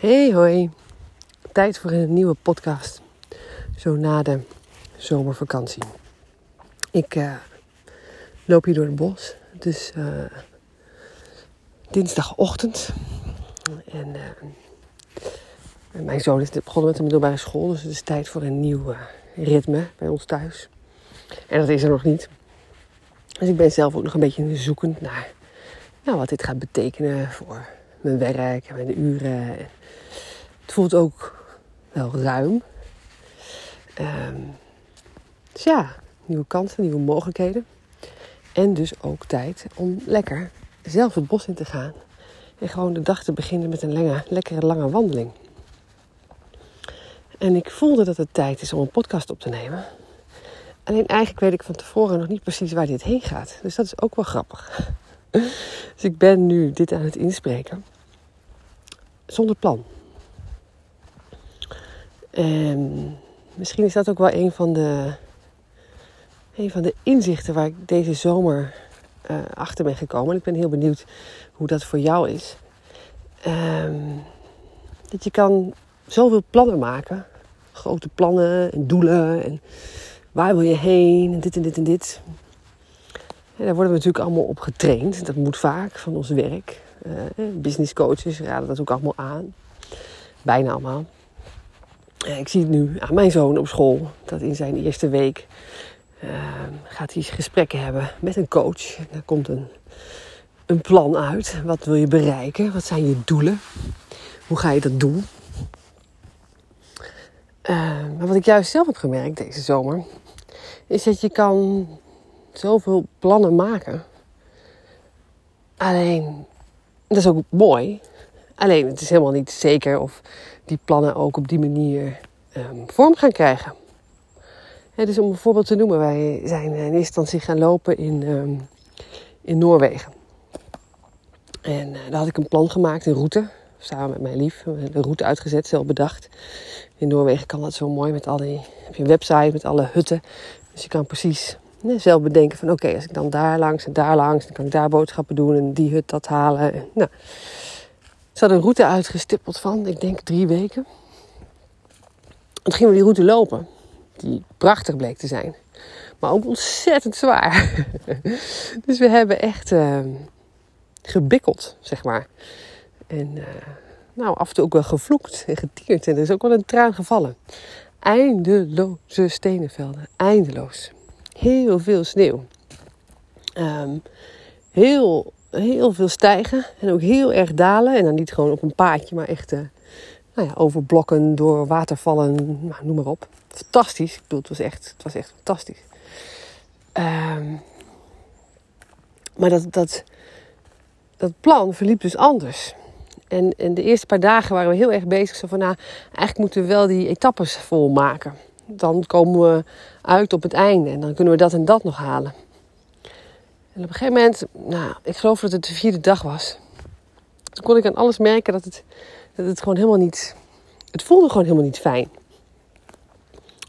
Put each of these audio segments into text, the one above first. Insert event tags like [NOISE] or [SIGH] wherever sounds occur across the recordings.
Hey hoi, tijd voor een nieuwe podcast. Zo na de zomervakantie. Ik uh, loop hier door het bos. Het is uh, dinsdagochtend. En uh, mijn zoon is begonnen met de middelbare school. Dus het is tijd voor een nieuw ritme bij ons thuis. En dat is er nog niet. Dus ik ben zelf ook nog een beetje zoekend naar nou, wat dit gaat betekenen voor mijn werk en mijn uren. Het voelt ook wel ruim. Um, dus ja, nieuwe kansen, nieuwe mogelijkheden. En dus ook tijd om lekker zelf het bos in te gaan. En gewoon de dag te beginnen met een lange, lekkere lange wandeling. En ik voelde dat het tijd is om een podcast op te nemen. Alleen eigenlijk weet ik van tevoren nog niet precies waar dit heen gaat. Dus dat is ook wel grappig. [LAUGHS] Dus ik ben nu dit aan het inspreken. Zonder plan. En misschien is dat ook wel een van de, een van de inzichten waar ik deze zomer uh, achter ben gekomen. En ik ben heel benieuwd hoe dat voor jou is. Um, dat je kan zoveel plannen maken. Grote plannen en doelen. En waar wil je heen? En dit en dit en dit. En daar worden we natuurlijk allemaal op getraind. Dat moet vaak van ons werk. Uh, business coaches raden dat ook allemaal aan. Bijna allemaal. Uh, ik zie het nu aan mijn zoon op school. Dat in zijn eerste week uh, gaat hij gesprekken hebben met een coach. Daar komt een, een plan uit. Wat wil je bereiken? Wat zijn je doelen? Hoe ga je dat doen? maar wat ik juist zelf heb gemerkt deze zomer... is dat je kan zoveel plannen maken. Alleen, dat is ook mooi. Alleen, het is helemaal niet zeker of die plannen ook op die manier um, vorm gaan krijgen. dus om een voorbeeld te noemen, wij zijn in eerste instantie gaan lopen in, um, in Noorwegen. En uh, daar had ik een plan gemaakt, een route, samen met mijn lief. Een route uitgezet, zelf bedacht. In Noorwegen kan dat zo mooi met al die, heb je een website met alle hutten. Dus je kan precies zelf bedenken van oké, als ik dan daar langs en daar langs, dan kan ik daar boodschappen doen en die hut dat halen. nou, ze hadden een route uitgestippeld van, ik denk drie weken. En toen gingen we die route lopen, die prachtig bleek te zijn, maar ook ontzettend zwaar. [LAUGHS] dus we hebben echt uh, gebikkeld, zeg maar. En uh, nou, af en toe ook wel gevloekt en getierd en er is ook wel een traan gevallen. Eindeloze stenenvelden, eindeloos heel veel sneeuw. Um, heel, heel veel stijgen en ook heel erg dalen. En dan niet gewoon op een paadje, maar echt uh, nou ja, over blokken, door watervallen, nou, noem maar op. Fantastisch. Ik bedoel, het was echt, het was echt fantastisch. Um, maar dat, dat, dat plan verliep dus anders. En, en de eerste paar dagen waren we heel erg bezig. Zo van, nou, eigenlijk moeten we wel die etappes volmaken dan komen we uit op het einde en dan kunnen we dat en dat nog halen. En op een gegeven moment, nou, ik geloof dat het de vierde dag was. Toen kon ik aan alles merken dat het, het gewoon helemaal niet. Het voelde gewoon helemaal niet fijn.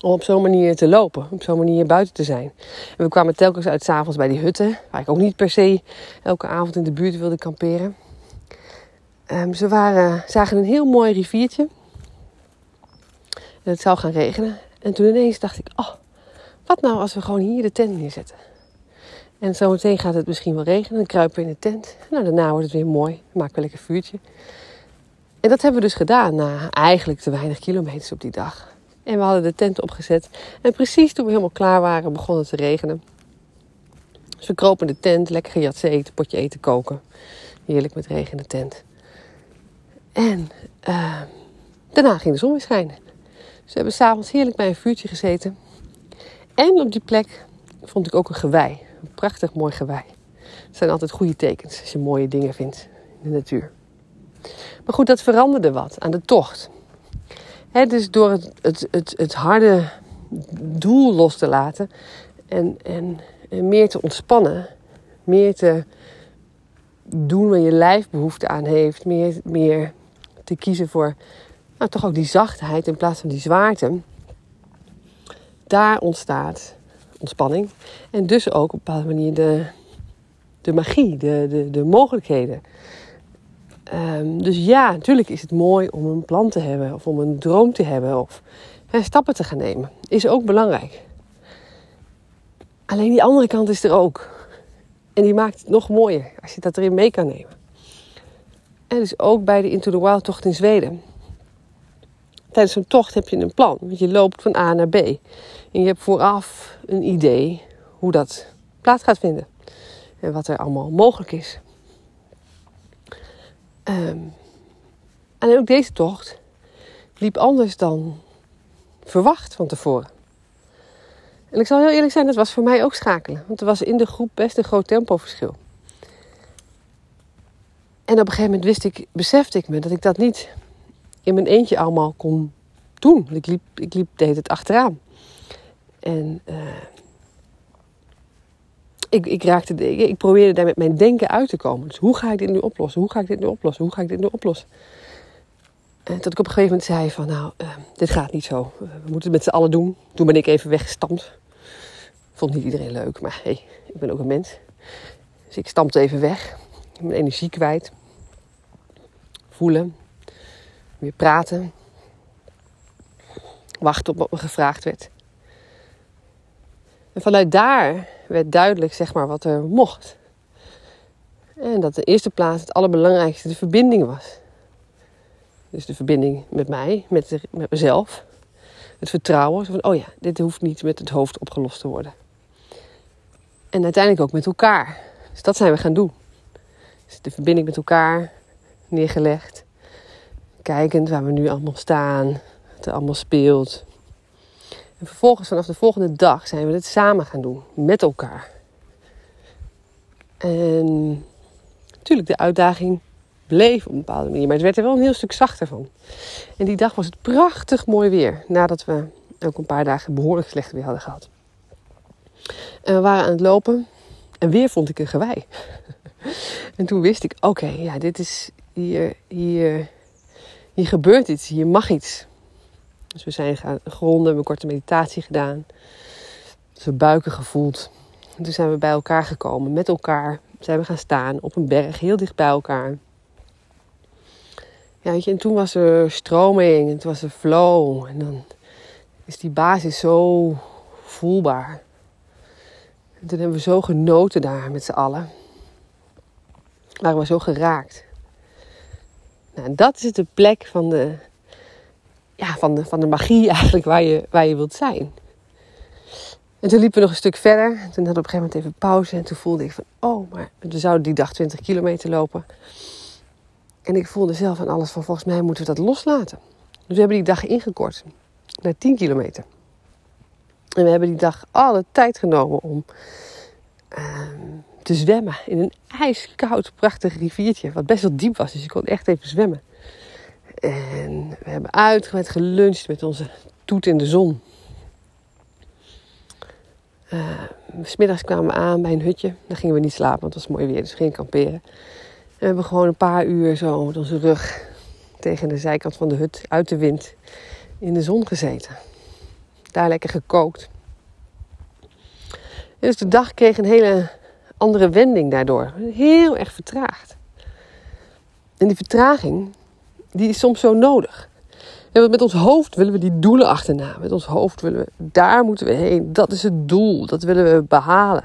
Om op zo'n manier te lopen, op zo'n manier buiten te zijn. En we kwamen telkens uit s'avonds bij die hutten, waar ik ook niet per se elke avond in de buurt wilde kamperen. Um, ze waren, zagen een heel mooi riviertje. En het zou gaan regenen. En toen ineens dacht ik, oh, wat nou als we gewoon hier de tent neerzetten? En zometeen gaat het misschien wel regenen. Dan kruipen we in de tent. Nou, daarna wordt het weer mooi. Dan maken we lekker vuurtje. En dat hebben we dus gedaan na eigenlijk te weinig kilometers op die dag. En we hadden de tent opgezet. En precies toen we helemaal klaar waren, begon het te regenen. Dus we kropen in de tent, lekker gejat eten, potje eten koken. Heerlijk met regen in de tent. En uh, daarna ging de zon weer schijnen. Ze hebben s'avonds heerlijk bij een vuurtje gezeten. En op die plek vond ik ook een gewei. Een prachtig mooi gewei. Het zijn altijd goede tekens als je mooie dingen vindt in de natuur. Maar goed, dat veranderde wat aan de tocht. dus door het, het, het, het, harde doel los te laten en, en, en meer te ontspannen, meer te doen waar je lijf behoefte aan heeft, meer, meer te kiezen voor nou, toch ook die zachtheid in plaats van die zwaarte. Daar ontstaat ontspanning. En dus ook op een bepaalde manier de, de magie, de, de, de mogelijkheden. Ehm, dus ja, natuurlijk is het mooi om een plan te hebben of om een droom te hebben of stappen te gaan nemen. Is ook belangrijk. Alleen die andere kant is er ook. En die maakt het nog mooier als je dat erin mee kan nemen. En dus ook bij de Into the Wild tocht in Zweden. Tijdens zo'n tocht heb je een plan. Want je loopt van A naar B. En je hebt vooraf een idee hoe dat plaats gaat vinden. En wat er allemaal mogelijk is. Um, en ook deze tocht liep anders dan verwacht van tevoren. En ik zal heel eerlijk zijn, dat was voor mij ook schakelen. Want er was in de groep best een groot tempoverschil. En op een gegeven moment wist ik, besefte ik me dat ik dat niet in mijn eentje allemaal kon doen. Ik liep, ik liep deed het achteraan. En uh, ik, ik, raakte, ik, ik probeerde daar met mijn denken uit te komen. Dus hoe ga ik dit nu oplossen? Hoe ga ik dit nu oplossen? Hoe ga ik dit nu oplossen? En tot ik op een gegeven moment zei van, nou, uh, dit gaat niet zo. we moeten het met z'n allen doen. Toen ben ik even weggestampt. Vond niet iedereen leuk, maar hey, ik ben ook een mens. Dus ik stampte even weg. Mijn energie kwijt. Voelen. Weer praten. Wachten op wat me gevraagd werd. En vanuit daar werd duidelijk zeg maar, wat er mocht. En dat de eerste plaats het allerbelangrijkste de verbinding was. Dus de verbinding met mij, met, met mezelf. Het vertrouwen. Van, oh ja, dit hoeft niet met het hoofd opgelost te worden. En uiteindelijk ook met elkaar. Dus dat zijn we gaan doen. Dus de verbinding met elkaar neergelegd. Kijkend waar we nu allemaal staan. Wat er allemaal speelt. En vervolgens vanaf de volgende dag zijn we het samen gaan doen. Met elkaar. En natuurlijk, de uitdaging bleef op een bepaalde manier. Maar het werd er wel een heel stuk zachter van. En die dag was het prachtig mooi weer. Nadat we ook een paar dagen behoorlijk slecht weer hadden gehad. En we waren aan het lopen. En weer vond ik een gewei. [LAUGHS] en toen wist ik, oké, ja, dit is hier, hier, hier gebeurt iets. Hier mag iets. Dus we zijn gaan gronden, hebben een korte meditatie gedaan. Dus buiken gevoeld. En toen zijn we bij elkaar gekomen, met elkaar. Zijn we gaan staan op een berg, heel dicht bij elkaar. Ja, weet je, en toen was er stroming, en toen was er flow. En dan is die basis zo voelbaar. En toen hebben we zo genoten daar met z'n allen. Waren we zo geraakt. Nou, dat is de plek van de, ja, van van de magie [LAUGHS] eigenlijk waar je, waar je wilt zijn. En toen liepen we nog een stuk verder. Toen hadden we op een gegeven moment even pauze. En toen voelde ik van, oh, maar we zouden die dag 20 kilometer lopen. En ik voelde zelf aan alles van, volgens mij moeten we dat loslaten. Dus we hebben die dag ingekort naar 10 kilometer. En we hebben die dag alle tijd genomen om uh, te zwemmen in een ijskoud, prachtig riviertje. Wat best wel diep was, dus je kon echt even zwemmen. En we hebben uitgebreid geluncht met onze toet in de zon. Uh, smiddags kwamen we aan bij een hutje. Daar gingen we niet slapen, want het was mooi weer, dus we gingen kamperen. En we hebben gewoon een paar uur zo met onze rug tegen de zijkant van de hut uit de wind in de zon gezeten. Daar lekker gekookt. En dus de dag kreeg een hele andere wending daardoor. Heel erg vertraagd. En die vertraging, die is soms zo nodig. En met ons hoofd willen we die doelen achterna. Met ons hoofd willen we, daar moeten we heen. Dat is het doel. Dat willen we behalen.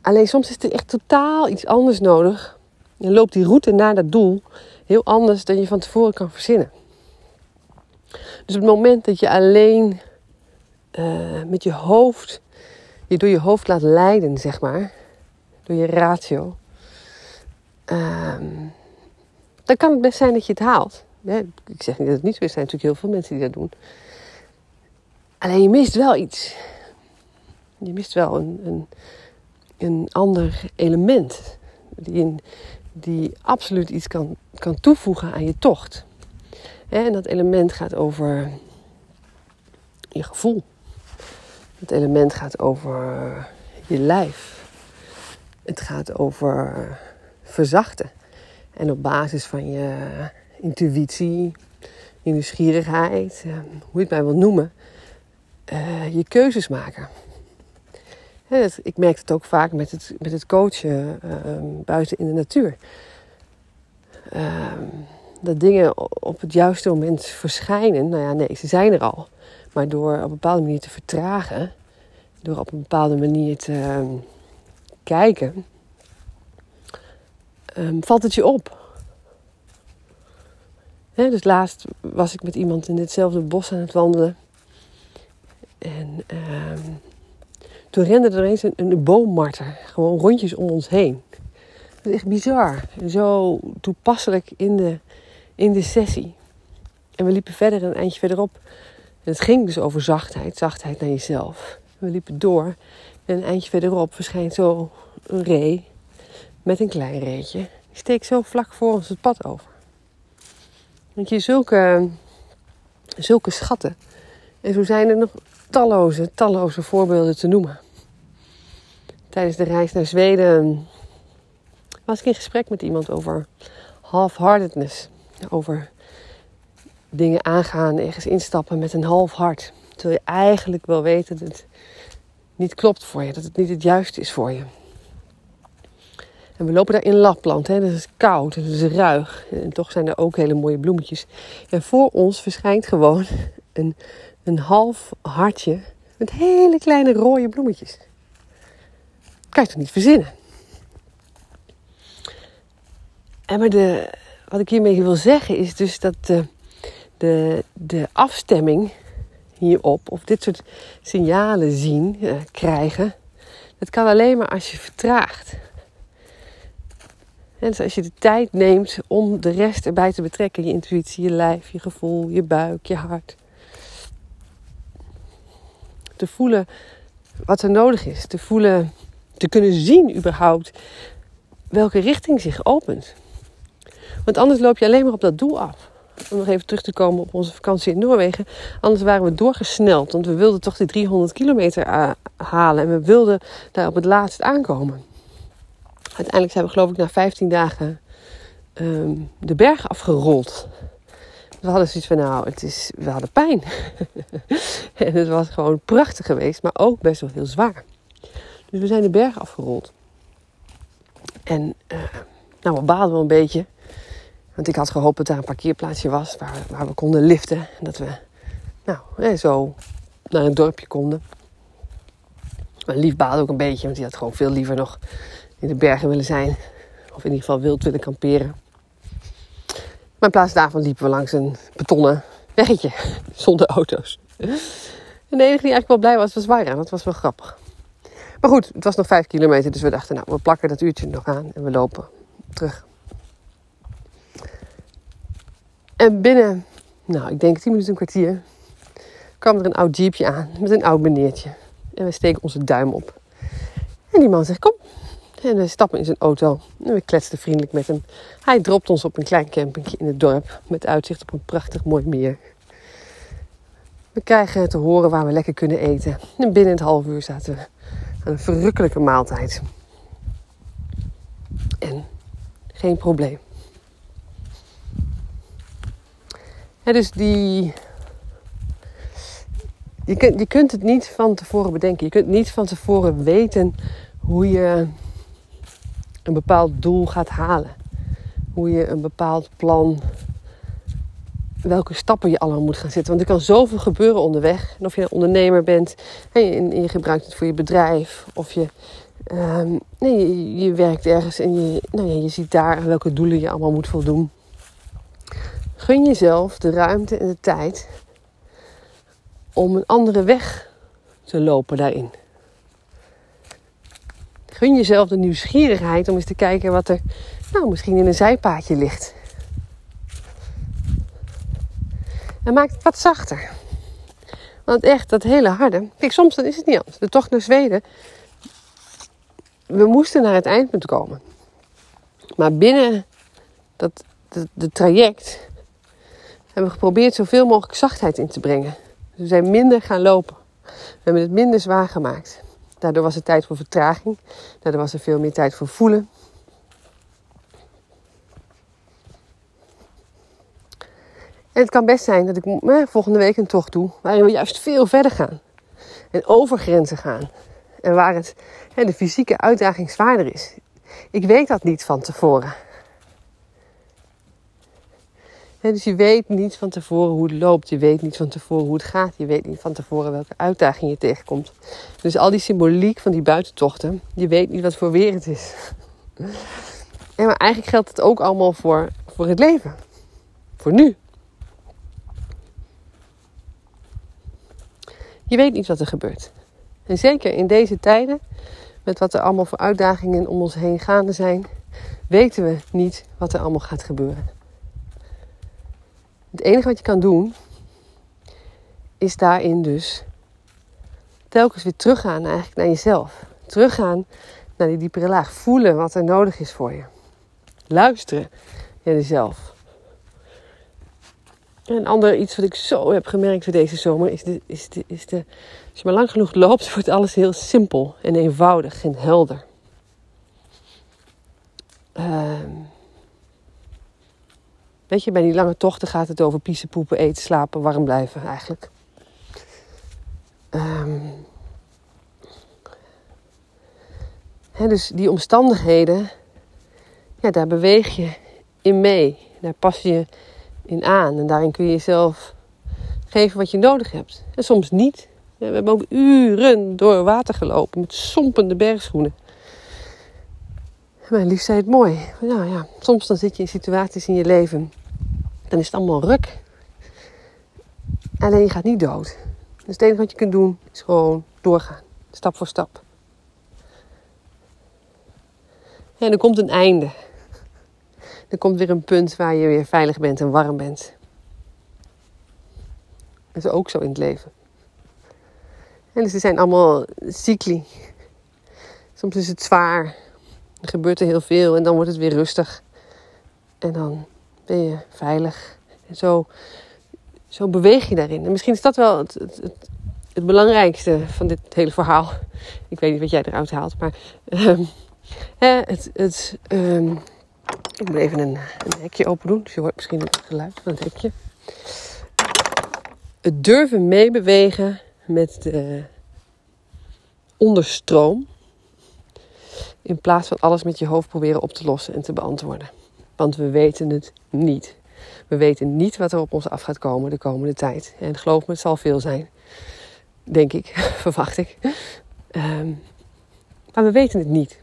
Alleen soms is er echt totaal iets anders nodig. En loopt die route naar dat doel heel anders dan je van tevoren kan verzinnen. Dus op het moment dat je alleen uh, met je hoofd, je door je hoofd laat leiden, zeg maar, door je ratio, uh, dan kan het best zijn dat je het haalt. Ik zeg niet dat het niet zo is, er zijn natuurlijk heel veel mensen die dat doen. Alleen je mist wel iets. Je mist wel een, een, een ander element. Die, die absoluut iets kan, kan toevoegen aan je tocht. En dat element gaat over je gevoel. Het element gaat over je lijf. Het gaat over verzachten. En op basis van je intuïtie, je nieuwsgierigheid, hoe je het maar wil noemen, uh, je keuzes maken. Ik merk het ook vaak met het, met het coachen uh, buiten in de natuur. ehm, dat dingen op het juiste moment verschijnen. Nou ja, nee, ze zijn er al. Maar door op een bepaalde manier te vertragen, door op een bepaalde manier te ehm, kijken, ehm, valt het je op. dus laatst was ik met iemand in ditzelfde bos aan het wandelen. En toen rende er eens een, een boommarter gewoon rondjes om ons heen. Dat is echt bizar. Zo toepasselijk in de, in de sessie. En we liepen verder een eindje verderop. En het ging dus over zachtheid, zachtheid naar jezelf. We liepen door. En een eindje verderop verschijnt zo een ree met een klein reetje. Die steekt zo vlak voor ons het pad over. Want je, zulke, zulke schatten. En zo zijn er nog talloze, talloze voorbeelden te noemen. Tijdens de reis naar Zweden was ik in gesprek met iemand over half-heartedness. Over dingen aangaan, ergens instappen met een half hart. Terwijl je eigenlijk wel weet dat het niet klopt voor je, dat het niet het juiste is voor je. En we lopen daar in Lapland, hè? dat is koud, het is ruig. En toch zijn er ook hele mooie bloemetjes. En voor ons verschijnt gewoon een, een half hartje met hele kleine rode bloemetjes. kan je toch niet verzinnen? En maar de, wat ik hiermee wil zeggen is dus dat de, de, de afstemming hierop, of dit soort signalen zien, eh, krijgen, dat kan alleen maar als je vertraagt. En dus als je de tijd neemt om de rest erbij te betrekken, je intuïtie, je lijf, je gevoel, je buik, je hart. Te voelen wat er nodig is, te voelen, te kunnen zien überhaupt welke richting zich opent. Want anders loop je alleen maar op dat doel af. Om nog even terug te komen op onze vakantie in Noorwegen. Anders waren we doorgesneld. Want we wilden toch die 300 kilometer eh, halen. En we wilden daar op het laatst aankomen. Uiteindelijk zijn we geloof ik na 15 dagen ehm, de berg afgerold. We hadden zoiets van, nou, het is, we hadden pijn. [LAUGHS] en het was gewoon prachtig geweest, maar ook best wel heel zwaar. Dus we zijn de berg afgerold. En uh, nou, we baalden wel een beetje. Want ik had gehoopt dat daar een parkeerplaatsje was waar, waar we konden liften. En dat we nou, zo naar een dorpje konden. Mijn lief baalde ook een beetje, want die had gewoon veel liever nog in de bergen willen zijn. Of in ieder geval wild willen kamperen. Maar in plaats daarvan liepen we langs een betonnen weggetje [LAUGHS] zonder auto's. En de enige die eigenlijk wel blij was, was Waira. Dat was wel grappig. Maar goed, het was nog vijf kilometer, dus we dachten, nou, we plakken dat uurtje nog aan en we lopen terug. En binnen, nou, ik denk 10 minuten, een kwartier, kwam er een oud jeepje aan met een oud meneertje. En we steken onze duim op. En die man zegt, kom. En we stappen in zijn auto. En we kletsten vriendelijk met hem. Hij dropt ons op een klein campingje in het dorp. Met uitzicht op een prachtig mooi meer. We krijgen te horen waar we lekker kunnen eten. En binnen het half uur zaten we aan een verrukkelijke maaltijd. En geen probleem. Dus die. Je kunt, je kunt het niet van tevoren bedenken. Je kunt niet van tevoren weten hoe je een bepaald doel gaat halen. Hoe je een bepaald plan, welke stappen je allemaal moet gaan zetten. Want er kan zoveel gebeuren onderweg. En of je een ondernemer bent en je, je gebruikt het voor je bedrijf. Of je, um, nee, je, je, werkt ergens en je, nou ja, je ziet daar welke doelen je allemaal moet voldoen. Gun jezelf de ruimte en de tijd om een andere weg te lopen daarin. Gun jezelf de nieuwsgierigheid om eens te kijken wat er nou, misschien in een zijpaadje ligt. En maak het wat zachter. Want echt, dat hele harde. Kijk, soms dan is het niet anders. De tocht naar Zweden. We moesten naar het eindpunt komen. Maar binnen dat de, de traject hebben geprobeerd zoveel mogelijk zachtheid in te brengen. We zijn minder gaan lopen. We hebben het minder zwaar gemaakt. Daardoor was er tijd voor vertraging. Daardoor was er veel meer tijd voor voelen. En het kan best zijn dat ik eh, volgende week een tocht doe waarin we juist veel verder gaan. En over grenzen gaan. En waar het, hè, de fysieke uitdaging zwaarder is. Ik weet dat niet van tevoren. Dus je weet niet van tevoren hoe het loopt. Je weet niet van tevoren hoe het gaat. Je weet niet van tevoren welke uitdaging je tegenkomt. Dus al die symboliek van die buitentochten. Je weet niet wat voor weer het is. [LAUGHS] En maar eigenlijk geldt het ook allemaal voor, voor het leven. Voor nu. Je weet niet wat er gebeurt. En zeker in deze tijden, met wat er allemaal voor uitdagingen om ons heen gaande zijn, weten we niet wat er allemaal gaat gebeuren. Het enige wat je kan doen, is daarin dus telkens weer teruggaan eigenlijk naar jezelf. Teruggaan naar die diepere laag. Voelen wat er nodig is voor je. Luisteren naar jezelf. Een ander iets wat ik zo heb gemerkt voor deze zomer is, de, is, de, is de, als je maar lang genoeg loopt, [LAUGHS] wordt alles heel simpel en eenvoudig en helder. Ehm, weet je, bij die lange tochten gaat het over piezen, poepen, eten, slapen, warm blijven eigenlijk. Um, dus die omstandigheden, ja, daar beweeg je in mee. Daar pas je in aan. En daarin kun je jezelf geven wat je nodig hebt. En soms niet. We hebben ook uren door water gelopen met sompende bergschoenen. mijn lief zei het mooi. Nou ja, soms dan zit je in situaties in je leven. Dan is het allemaal ruk. Alleen je gaat niet dood. Dus het enige wat je kunt doen is gewoon doorgaan. Stap voor stap. En er komt een einde. Er komt weer een punt waar je weer veilig bent en warm bent. Dat is ook zo in het leven. En dus zijn allemaal cycli. Soms is het zwaar. Er gebeurt er heel veel en dan wordt het weer rustig. En dan ben je veilig. En zo, zo beweeg je daarin. En misschien is dat wel het, het, het, belangrijkste van dit hele verhaal. Ik weet niet wat jij eruit haalt, maar um, het, het, um, ik moet even een, een hekje open doen. Dus je hoort misschien het geluid van het hekje. Het durven meebewegen met de onderstroom. In plaats van alles met je hoofd proberen op te lossen en te beantwoorden. Want we weten het niet. We weten niet wat er op ons af gaat komen de komende tijd. En geloof me, het zal veel zijn. Denk ik, [LAUGHS] verwacht ik. Um, maar we weten het niet.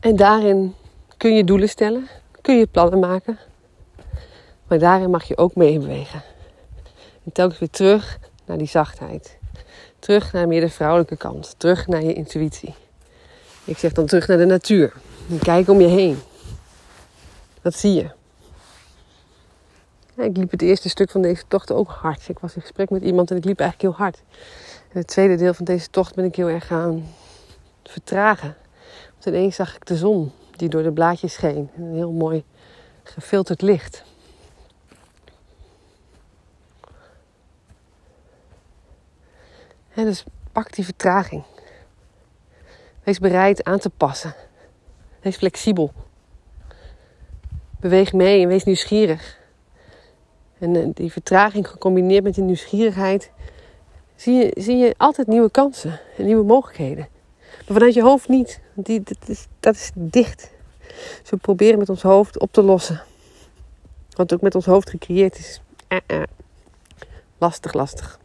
En daarin kun je doelen stellen, kun je plannen maken. Maar daarin mag je ook meebewegen. En telkens weer terug naar die zachtheid. Terug naar meer de vrouwelijke kant. Terug naar je intuïtie. Ik zeg dan terug naar de natuur. Kijk om je heen. Wat zie je? Ik liep het eerste stuk van deze tocht ook hard. Ik was in gesprek met iemand en ik liep eigenlijk heel hard. Het tweede deel van deze tocht ben ik heel erg gaan vertragen. Want ineens zag ik de zon die door de blaadjes scheen. Een heel mooi gefilterd licht. En dus pak die vertraging. Wees bereid aan te passen. Wees flexibel. Beweeg mee en wees nieuwsgierig. En eh, die vertraging gecombineerd met die nieuwsgierigheid, zie je, zie je altijd nieuwe kansen en nieuwe mogelijkheden. Maar vanuit je hoofd niet. Die, dat, is, dat is dicht. Dus we proberen met ons hoofd op te lossen. Wat ook met ons hoofd gecreëerd is. Eh, eh. Lastig, lastig.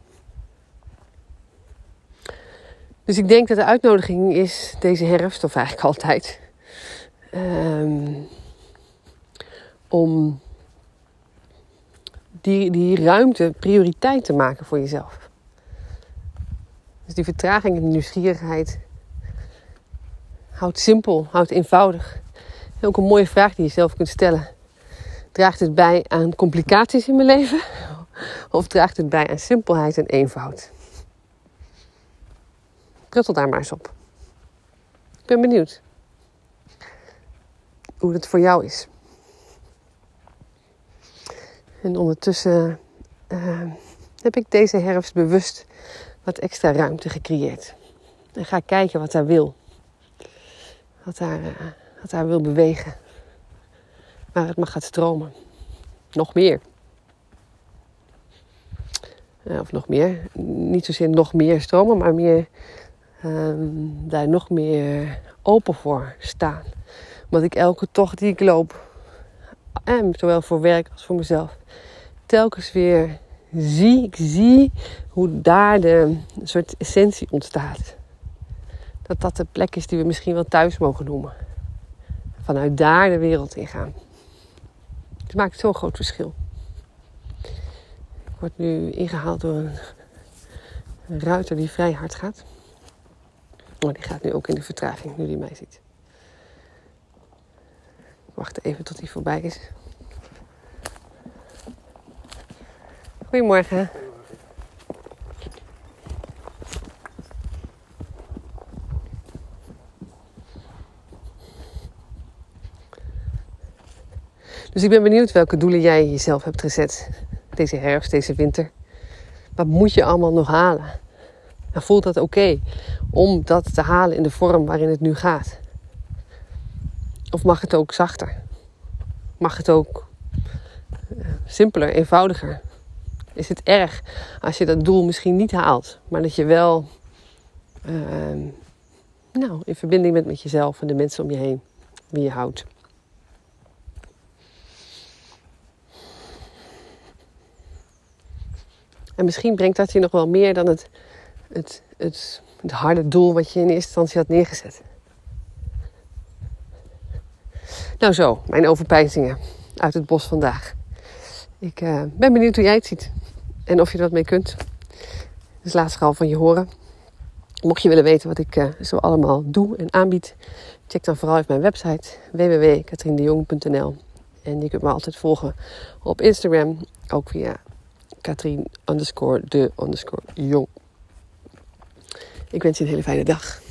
Dus ik denk dat de uitnodiging is deze herfst, of eigenlijk [LAUGHS] altijd, um, om die, die ruimte prioriteit te maken voor jezelf. Dus die vertraging en die nieuwsgierigheid Houd simpel, houd eenvoudig. En ook een mooie vraag die je zelf kunt stellen. Draagt het bij aan complicaties in mijn leven? Of draagt het bij aan simpelheid en eenvoud? Pruttel daar maar eens op. Ik ben benieuwd hoe het voor jou is. En ondertussen uh, heb ik deze herfst bewust wat extra ruimte gecreëerd. En ga kijken wat daar wil dat daar, uh, dat daar wil bewegen. Maar het mag gaat stromen. Nog meer. Uh, of nog meer. Niet zozeer nog meer stromen, maar meer um, daar nog meer open voor staan. Omdat ik elke tocht die ik loop en zowel voor werk als voor mezelf, telkens weer zie, ik zie hoe daar de soort essentie ontstaat. Dat dat de plek is die we misschien wel thuis mogen noemen. Vanuit daar de wereld ingaan. Het maakt zo'n groot verschil. Ik word nu ingehaald door een, een ruiter die vrij hard gaat. Maar die gaat nu ook in de vertraging, nu die mij ziet. Wacht even tot hij voorbij is. Goedemorgen. Dus ik ben benieuwd welke doelen jij jezelf hebt gezet deze herfst, deze winter. Wat moet je allemaal nog halen? En voelt dat oké om dat te halen in de vorm waarin het nu gaat? Of mag het ook zachter? Mag het ook eh, simpeler, eenvoudiger? Is het erg als je dat doel misschien niet haalt, maar dat je wel uh, nou, in verbinding bent met jezelf en de mensen om je heen, wie je houdt? En misschien brengt dat je nog wel meer dan het, het, het, het harde doel wat je in eerste instantie had neergezet. Nou zo, mijn overpeinzingen uit het bos vandaag. Ik uh, ben benieuwd hoe jij het ziet en of je er wat mee kunt. Dus laat al van je horen. Mocht je willen weten wat ik uh, zo allemaal doe en aanbied, check dan vooral even mijn website www.katriendejong.nl. En je kunt me altijd volgen op Instagram, ook via Katrien de jong. Ik wens je een hele fijne dag.